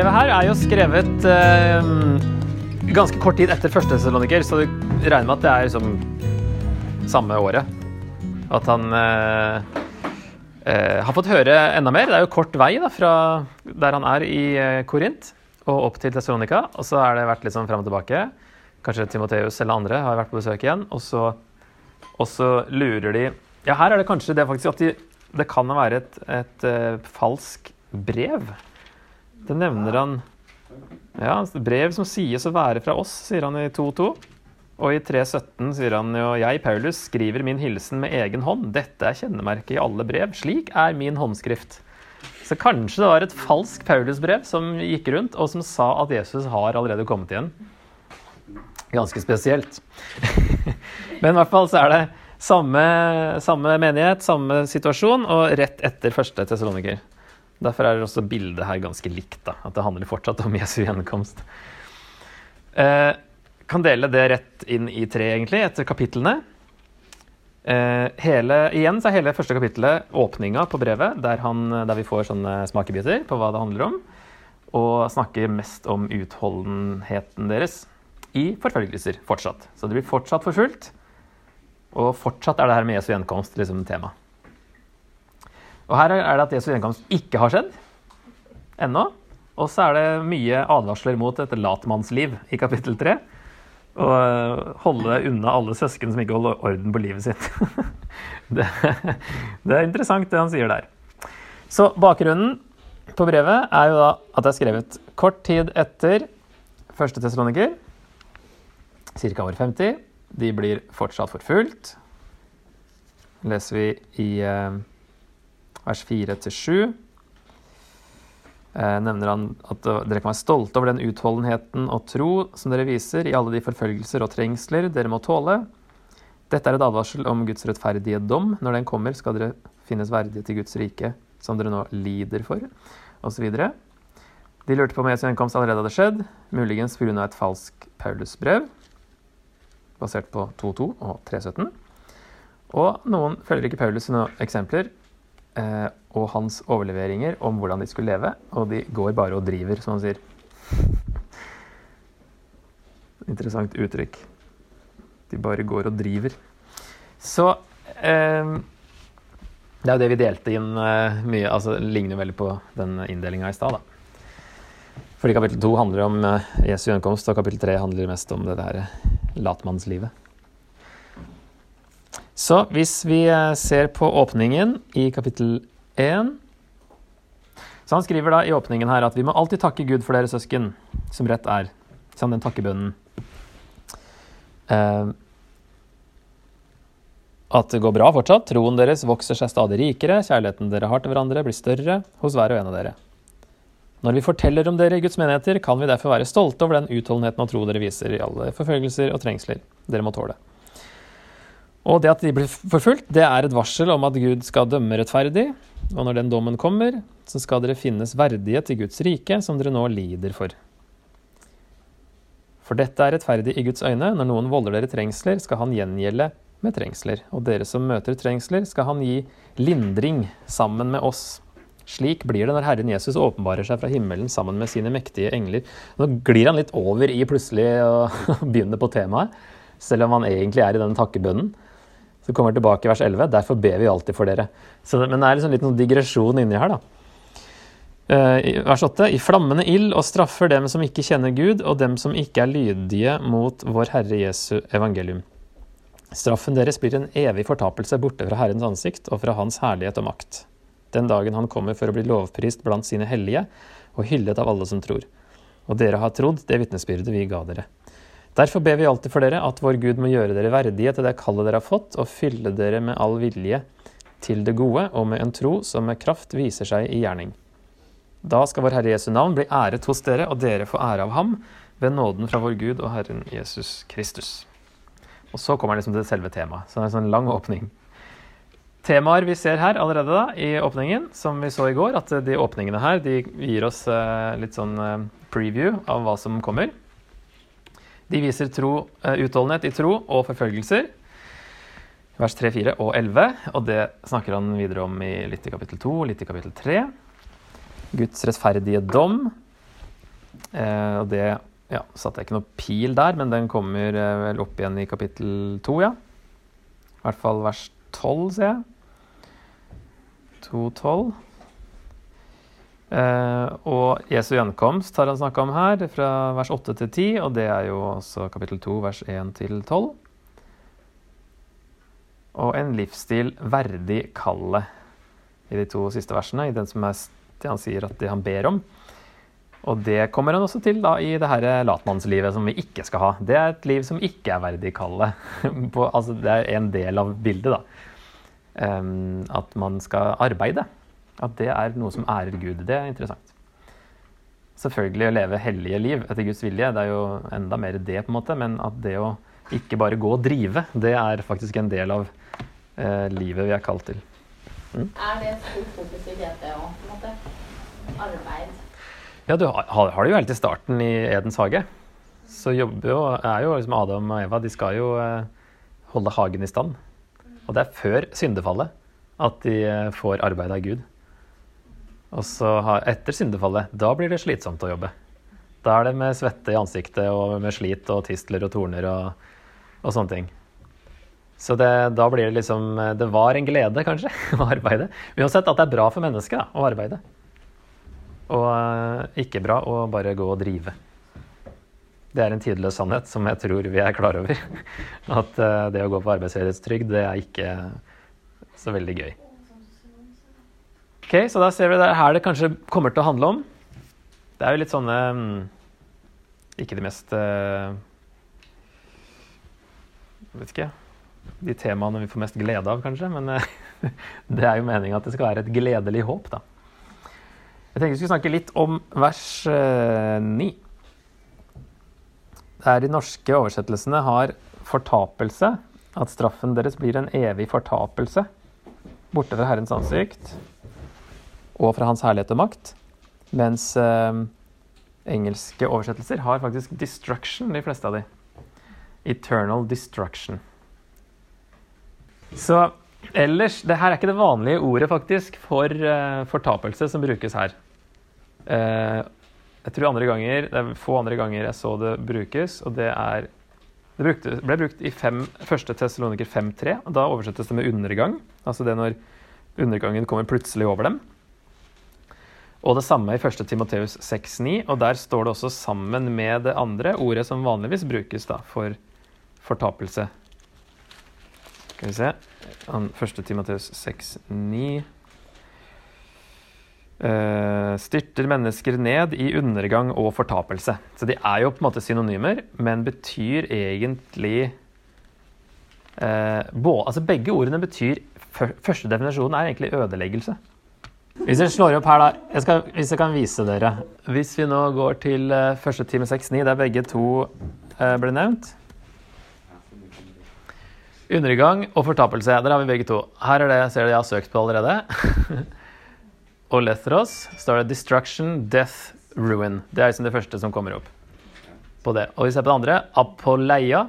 Brevet her er jo skrevet eh, ganske kort tid etter første Thessaloniker, så du regner med at det er liksom samme året. At han eh, eh, har fått høre enda mer. Det er jo kort vei da, fra der han er i eh, Korint og opp til Thessalonika. Og så har det vært litt sånn fram og tilbake. Kanskje Timoteus eller andre har vært på besøk igjen. Og så, og så lurer de Ja, her er det kanskje det faktisk at de, det kan være et, et eh, falsk brev. Det nevner han Ja, brev som sies å være fra oss, sier han i 2.2. Og i 3.17 sier han jo Jeg, Paulus, skriver min hilsen med egen hånd. Dette er kjennemerket i alle brev. Slik er min håndskrift. Så kanskje det var et falsk Paulus-brev som gikk rundt, og som sa at Jesus har allerede kommet igjen. Ganske spesielt. Men i hvert fall så er det samme, samme menighet, samme situasjon, og rett etter første Tessaloniker. Derfor er også bildet her ganske likt. da, At det handler fortsatt om Jesu gjenkomst. Eh, kan dele det rett inn i tre, egentlig, etter kapitlene. Eh, hele, igjen så er hele første kapittelet åpninga på brevet, der, han, der vi får sånne smakebiter på hva det handler om. Og snakker mest om utholdenheten deres i forfølgelser fortsatt. Så det blir fortsatt forfulgt. Og fortsatt er det her med Jesu gjenkomst liksom tema. Og her er det at Jesu gjenkomst ikke har skjedd ennå. Og så er det mye advarsler mot et latmannsliv i kapittel 3. Å holde unna alle søsken som ikke holder orden på livet sitt. det, det er interessant, det han sier der. Så bakgrunnen på brevet er jo da at det er skrevet kort tid etter første tesaloniker, ca. år 50. De blir fortsatt forfulgt. leser vi i eh, vers 4-7. Eh, nevner han at dere kan være stolte over den utholdenheten og tro som dere viser i alle de forfølgelser og trengsler dere må tåle. Dette er et advarsel om Guds rettferdige dom. Når den kommer, skal dere finnes verdige til Guds rike, som dere nå lider for, osv. De lurte på om Jesu gjenkomst allerede hadde skjedd, muligens pga. et falsk Paulusbrev basert på 2.2 og 3.17. Og noen følger ikke Paulus sine eksempler og hans overleveringer om hvordan de skulle leve, og de går bare og driver, som han sier. Interessant uttrykk. De bare går og driver. Så eh, Det er jo det vi delte inn eh, mye altså Det ligner veldig på den inndelinga i stad. Fordi kapittel to handler om eh, Jesu gjenkomst, og kapittel tre handler mest om det der eh, latmannslivet. Så hvis vi eh, ser på åpningen i kapittel 1 Så han skriver da i åpningen her at vi må alltid takke Gud for dere søsken, som rett er. Som den takkebønnen. Eh, at det går bra fortsatt. Troen deres vokser seg stadig rikere. Kjærligheten dere har til hverandre, blir større hos hver og en av dere. Når vi forteller om dere i Guds menigheter, kan vi derfor være stolte over den utholdenheten og tro dere viser i alle forfølgelser og trengsler dere må tåle. Og det at de blir forfulgt, det er et varsel om at Gud skal dømme rettferdig, og når den dommen kommer, så skal dere finnes verdige til Guds rike, som dere nå lider for. For dette er rettferdig i Guds øyne. Når noen volder dere trengsler, skal han gjengjelde med trengsler. Og dere som møter trengsler, skal han gi lindring sammen med oss. Slik blir det når Herren Jesus åpenbarer seg fra himmelen sammen med sine mektige engler. Nå glir han litt over i plutselig å begynne på temaet, selv om han egentlig er i denne takkebønnen. Så kommer vi tilbake i vers 11. Derfor ber vi alltid for dere. Så, men det er liksom litt noen digresjon inni her, da. Uh, vers 8. I flammende ild og straffer dem som ikke kjenner Gud, og dem som ikke er lydige mot vår Herre Jesu evangelium. Straffen deres blir en evig fortapelse borte fra Herrens ansikt og fra Hans herlighet og makt den dagen han kommer for å bli lovprist blant sine hellige og hyllet av alle som tror. Og dere har trodd det vitnesbyrdet vi ga dere. Derfor ber vi alltid for dere at vår Gud må gjøre dere verdige til det kallet dere har fått, og fylle dere med all vilje til det gode og med en tro som med kraft viser seg i gjerning. Da skal vår Herre Jesu navn bli æret hos dere, og dere få ære av ham, ved nåden fra vår Gud og Herren Jesus Kristus. Og så kommer han liksom til selve temaet. Så det er en sånn lang åpning temaer vi ser her allerede da, i åpningen, som vi så i går, at de åpningene her de gir oss eh, litt sånn eh, preview av hva som kommer. De viser tro, eh, utholdenhet i tro og forfølgelser. Vers 3, 4 og 11. Og det snakker han videre om i litt i kapittel 2, litt i kapittel 3. Guds rettferdige dom. Eh, og det ja, satte jeg ikke noe pil der, men den kommer eh, vel opp igjen i kapittel 2, ja. I hvert fall vers 12, ser jeg. 2.12. Eh, og Jesu gjenkomst har han snakka om her, fra vers 8 til 10, og det er jo også kapittel 2, vers 1 til 12. Og en livsstil verdig kallet i de to siste versene, i den som er, han sier at det han ber om. Og det kommer han også til da, i det her latmannslivet som vi ikke skal ha. Det er et liv som ikke er verdig kallet. altså, det er en del av bildet, da. Um, at man skal arbeide. At det er noe som ærer Gud. Det er interessant. Selvfølgelig å leve hellige liv etter Guds vilje, det er jo enda mer det, på en måte. Men at det å ikke bare gå og drive, det er faktisk en del av eh, livet vi er kalt til. Mm. Er det stort fokus i GT òg, på en måte? Arbeid? Ja, du har, har det jo helt i starten i Edens hage. Så jobber jo, er jo liksom Adam og Eva De skal jo eh, holde hagen i stand. Og det er før syndefallet at de uh, får arbeid av Gud. Og så har, etter syndefallet, da blir det slitsomt å jobbe. Da er det med svette i ansiktet og med slit og tistler og torner og, og sånne ting. Så det, da blir det liksom Det var en glede, kanskje, å arbeide. Uansett at det er bra for mennesket da, å arbeide. Og uh, ikke bra å bare gå og drive. Det er en tidløs sannhet som jeg tror vi er klar over. At uh, det å gå på arbeidsledighetstrygd, det er ikke så veldig gøy. Ok, Så da ser vi det er her det kanskje kommer til å handle om. Det er jo litt sånne um, Ikke de mest jeg Vet ikke De temaene vi får mest glede av, kanskje. Men det er jo meninga at det skal være et gledelig håp, da. Jeg tenkte vi skulle snakke litt om vers eh, 9. Der de norske oversettelsene har fortapelse, at straffen deres blir en evig fortapelse, borte fra Herrens ansikt og fra Hans herlighet og makt, mens eh, engelske oversettelser har faktisk 'destruction', de fleste av de. Eternal destruction. Så Ellers, det her er ikke det vanlige ordet faktisk for eh, fortapelse som brukes her. Eh, jeg tror andre ganger, Det er få andre ganger jeg så det brukes, og det er Det brukte, ble brukt i første Tessaloniker 5.3. Da oversettes det med undergang. Altså det når undergangen kommer plutselig over dem. Og det samme i 1. Timoteus 6.9, og der står det også sammen med det andre ordet som vanligvis brukes da, for fortapelse. Skal vi se 1. Timoteus 6,9. Uh, styrter mennesker ned i undergang og fortapelse. Så de er jo på en måte synonymer, men betyr egentlig eh, både, altså Begge ordene betyr Første definisjonen er egentlig ødeleggelse. Hvis jeg slår opp her, da jeg skal, Hvis jeg kan vise dere Hvis vi nå går til uh, første time 6.9, der begge to uh, ble nevnt Undergang og fortapelse. Der har vi begge to. Her er det ser det jeg har søkt på allerede. og Lethros står det 'destruction, death, ruin'. Det er liksom det første som kommer opp. på det. Og vi ser på det andre. Apoleia,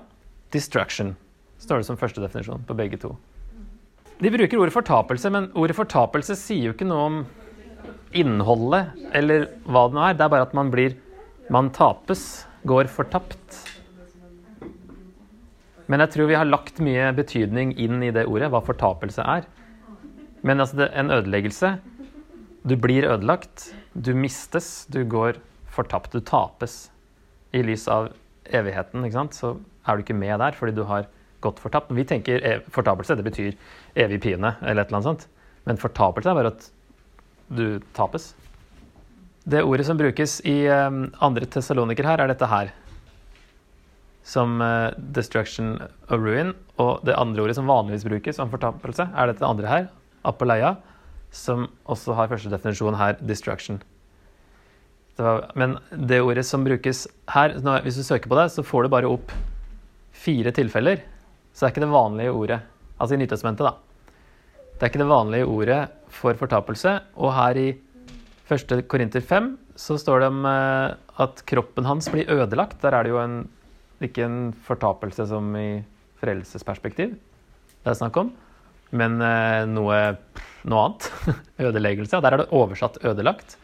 'destruction'. står det som første definisjon på begge to. De bruker ordet fortapelse, men ordet fortapelse sier jo ikke noe om innholdet eller hva det nå er. Det er bare at man blir Man tapes, går fortapt. Men jeg tror vi har lagt mye betydning inn i det ordet, hva fortapelse er. Men altså, det, en ødeleggelse Du blir ødelagt. Du mistes. Du går fortapt. Du tapes. I lys av evigheten, ikke sant? så er du ikke med der fordi du har gått fortapt. Vi tenker fortapelse, det betyr evig pine eller et eller annet sånt. Men fortapelse er bare at du tapes. Det ordet som brukes i um, andre tessaloniker her, er dette her som uh, 'destruction of ruin'. Og det andre ordet som vanligvis brukes om fortapelse, er dette andre her, apoleia, som også har første definisjon her, 'destruction'. Men det ordet som brukes her, hvis du søker på det, så får du bare opp fire tilfeller. Så er ikke det vanlige ordet. Altså i Nytestamentet, da. Det er ikke det vanlige ordet for fortapelse. Og her i 1. Korinter 5 så står det om uh, at kroppen hans blir ødelagt. Der er det jo en ikke en fortapelse som i frelsesperspektiv det er snakk om, men eh, noe, noe annet. Ødeleggelse. Og der er det oversatt 'ødelagt'.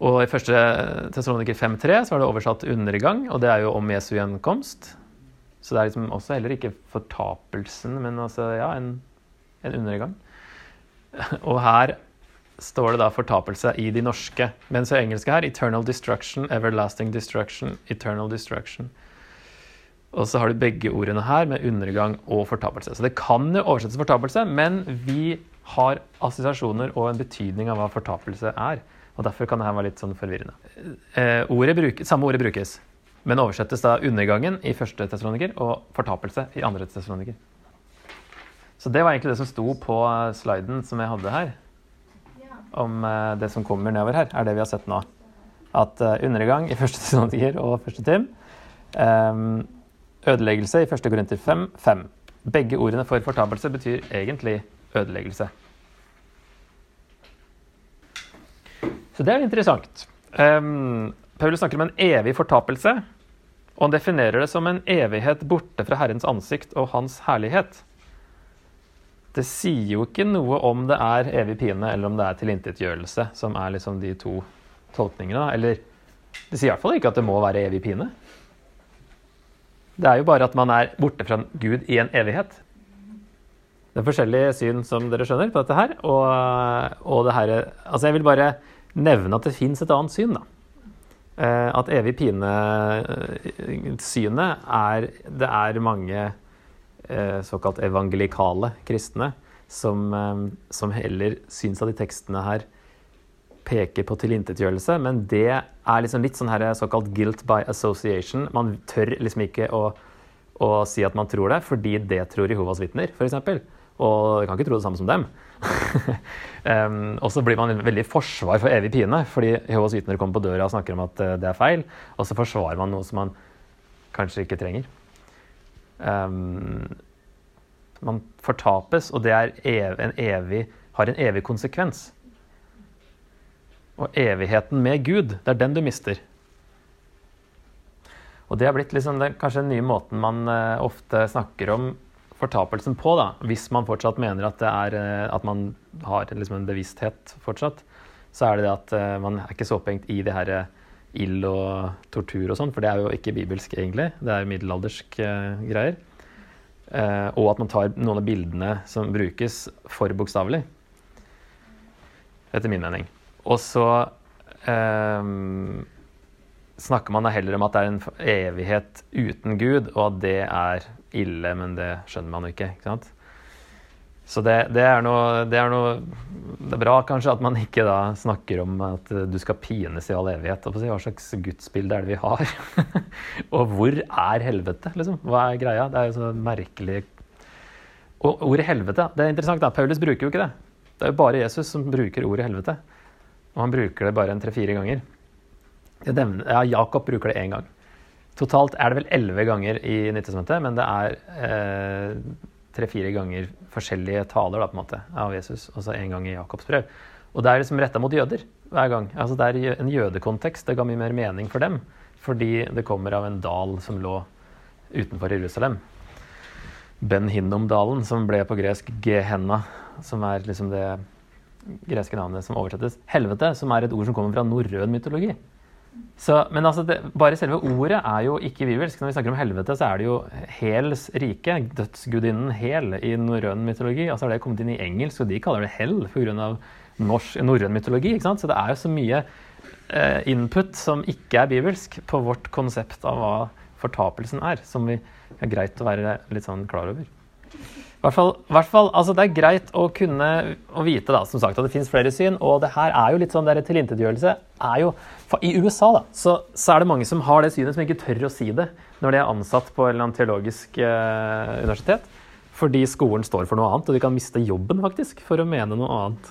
Og i 1. Tessaloniker 5.3 så er det oversatt 'undergang', og det er jo om Jesu gjenkomst. Så det er liksom også heller ikke fortapelsen, men altså, ja, en, en undergang. Og her står det da fortapelse i de norske. Mens i engelske her 'eternal destruction', 'everlasting destruction', 'eternal destruction'. Og så har du begge ordene her med undergang og fortapelse. Så det kan jo oversettes fortapelse, men vi har assosiasjoner og en betydning av hva fortapelse er. Og derfor kan det her være litt sånn forvirrende. Eh, ordet bruk, samme ordet brukes, men oversettes da undergangen i første testroniker og fortapelse i andre testroniker. Så det var egentlig det som sto på sliden som jeg hadde her om eh, det som kommer nedover her, er det vi har sett nå. At eh, undergang i første testroniker og første Tim. eh, ødeleggelse i første Korinter 5, 5. Begge ordene for fortapelse betyr egentlig ødeleggelse. Så det er interessant. Um, Paulus snakker om en evig fortapelse, og han definerer det som en evighet borte fra Herrens ansikt og hans herlighet. Det sier jo ikke noe om det er evig pine eller om det er tilintetgjørelse, som er liksom de to tolkningene. Eller det sier i hvert fall ikke at det må være evig pine. Det er jo bare at man er borte fra Gud i en evighet. Det er forskjellige syn som dere skjønner på dette her. Og, og det her Altså, jeg vil bare nevne at det fins et annet syn, da. Eh, At evig pine-synet er Det er mange eh, såkalt evangelikale kristne som, eh, som heller syns at de tekstene her peker på tilintetgjørelse, men det er liksom litt sånn her såkalt guilt by association. Man tør liksom ikke å, å si at man tror det, fordi det tror Jehovas vitner, f.eks. Og kan ikke tro det samme som dem. um, og så blir man veldig i forsvar for evig pine, fordi Jehovas vitner kommer på døra og snakker om at eh, det er feil, og så forsvarer man noe som man kanskje ikke trenger. Um, man fortapes, og det er ev en evig, har en evig konsekvens. Og evigheten med Gud, det er den du mister. Og det har blitt liksom den, kanskje den nye måten man eh, ofte snakker om fortapelsen på, da, hvis man fortsatt mener at, det er, eh, at man har liksom en bevissthet fortsatt, så er det det at eh, man er ikke så opphengt i det her eh, ild og tortur og sånn, for det er jo ikke bibelsk egentlig, det er middelaldersk uh, greier. Uh, og at man tar noen av bildene som brukes, for bokstavelig. Etter min mening. Og så uh, snakker man da heller om at det er en evighet uten Gud, og at det er ille, men det skjønner man jo ikke. ikke sant? Så det, det, er noe, det er noe Det er bra kanskje at man ikke da snakker om at du skal pines i all evighet. og Hva slags gudsbilde er det vi har? og hvor er helvete, liksom? Hva er greia? Det er jo så merkelig Og ordet helvete, det er interessant, da. Paulus bruker jo ikke det. Det er jo bare Jesus som bruker ordet helvete. Og han bruker det bare en tre-fire ganger. Ja, Jakob bruker det én gang. Totalt er det vel elleve ganger i Nyttestamentet, men det er eh, tre-fire ganger forskjellige taler da, på en måte, av Jesus, og så én gang i Jakobs brev. Og det er liksom retta mot jøder hver gang. Altså, det er en jødekontekst. Det ga mye mer mening for dem, fordi det kommer av en dal som lå utenfor Jerusalem. Ben Hinnom-dalen, som ble på gresk Gehenna, som er liksom det greske navnet som oversettes helvete, som er et ord som kommer fra norrøn mytologi. Så, men altså det, bare selve ordet er jo ikke bibelsk. Når vi snakker om helvete, så er det jo Hels rike, dødsgudinnen Hel i norrøn mytologi. Altså har det kommet inn i engelsk, og de kaller det Hell pga. norrøn mytologi. ikke sant? Så det er jo så mye eh, input som ikke er bibelsk på vårt konsept av hva fortapelsen er, som vi er greit å være litt sånn klar over. Hvert fall, hvert fall, altså Det er greit å kunne å vite da, som sagt, at det finnes flere syn. Og det her er jo litt sånn der tilintetgjørelse er jo, for I USA da, så, så er det mange som har det synet som ikke tør å si det når de er ansatt på en teologisk eh, universitet. Fordi skolen står for noe annet, og de kan miste jobben faktisk for å mene noe annet.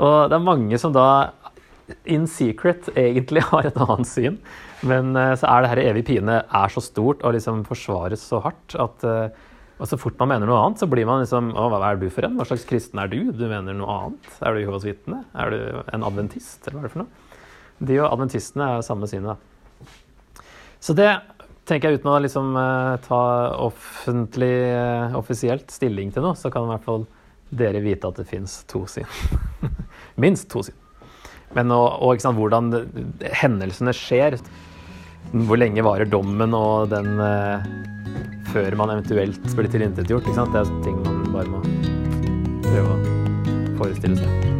Og det er mange som da in secret egentlig har et annet syn. Men eh, så er det her evig pine er så stort og liksom forsvares så hardt at eh, og så fort man mener noe annet, så blir man liksom Å, hva er du for en? Hva slags kristen er du? Du mener noe annet? Er du Jehovas vitne? Er du en adventist, eller hva er det for noe? De og adventistene er jo samme synet. da. Så det tenker jeg uten å liksom eh, ta offentlig, eh, offisielt stilling til noe, så kan i hvert fall dere vite at det fins to syn. Minst to syn. Men og, og ikke sant, hvordan hendelsene skjer. Hvor lenge varer dommen og den eh, Før man eventuelt blir tilintetgjort. Det er ting man bare må prøve å forestille seg.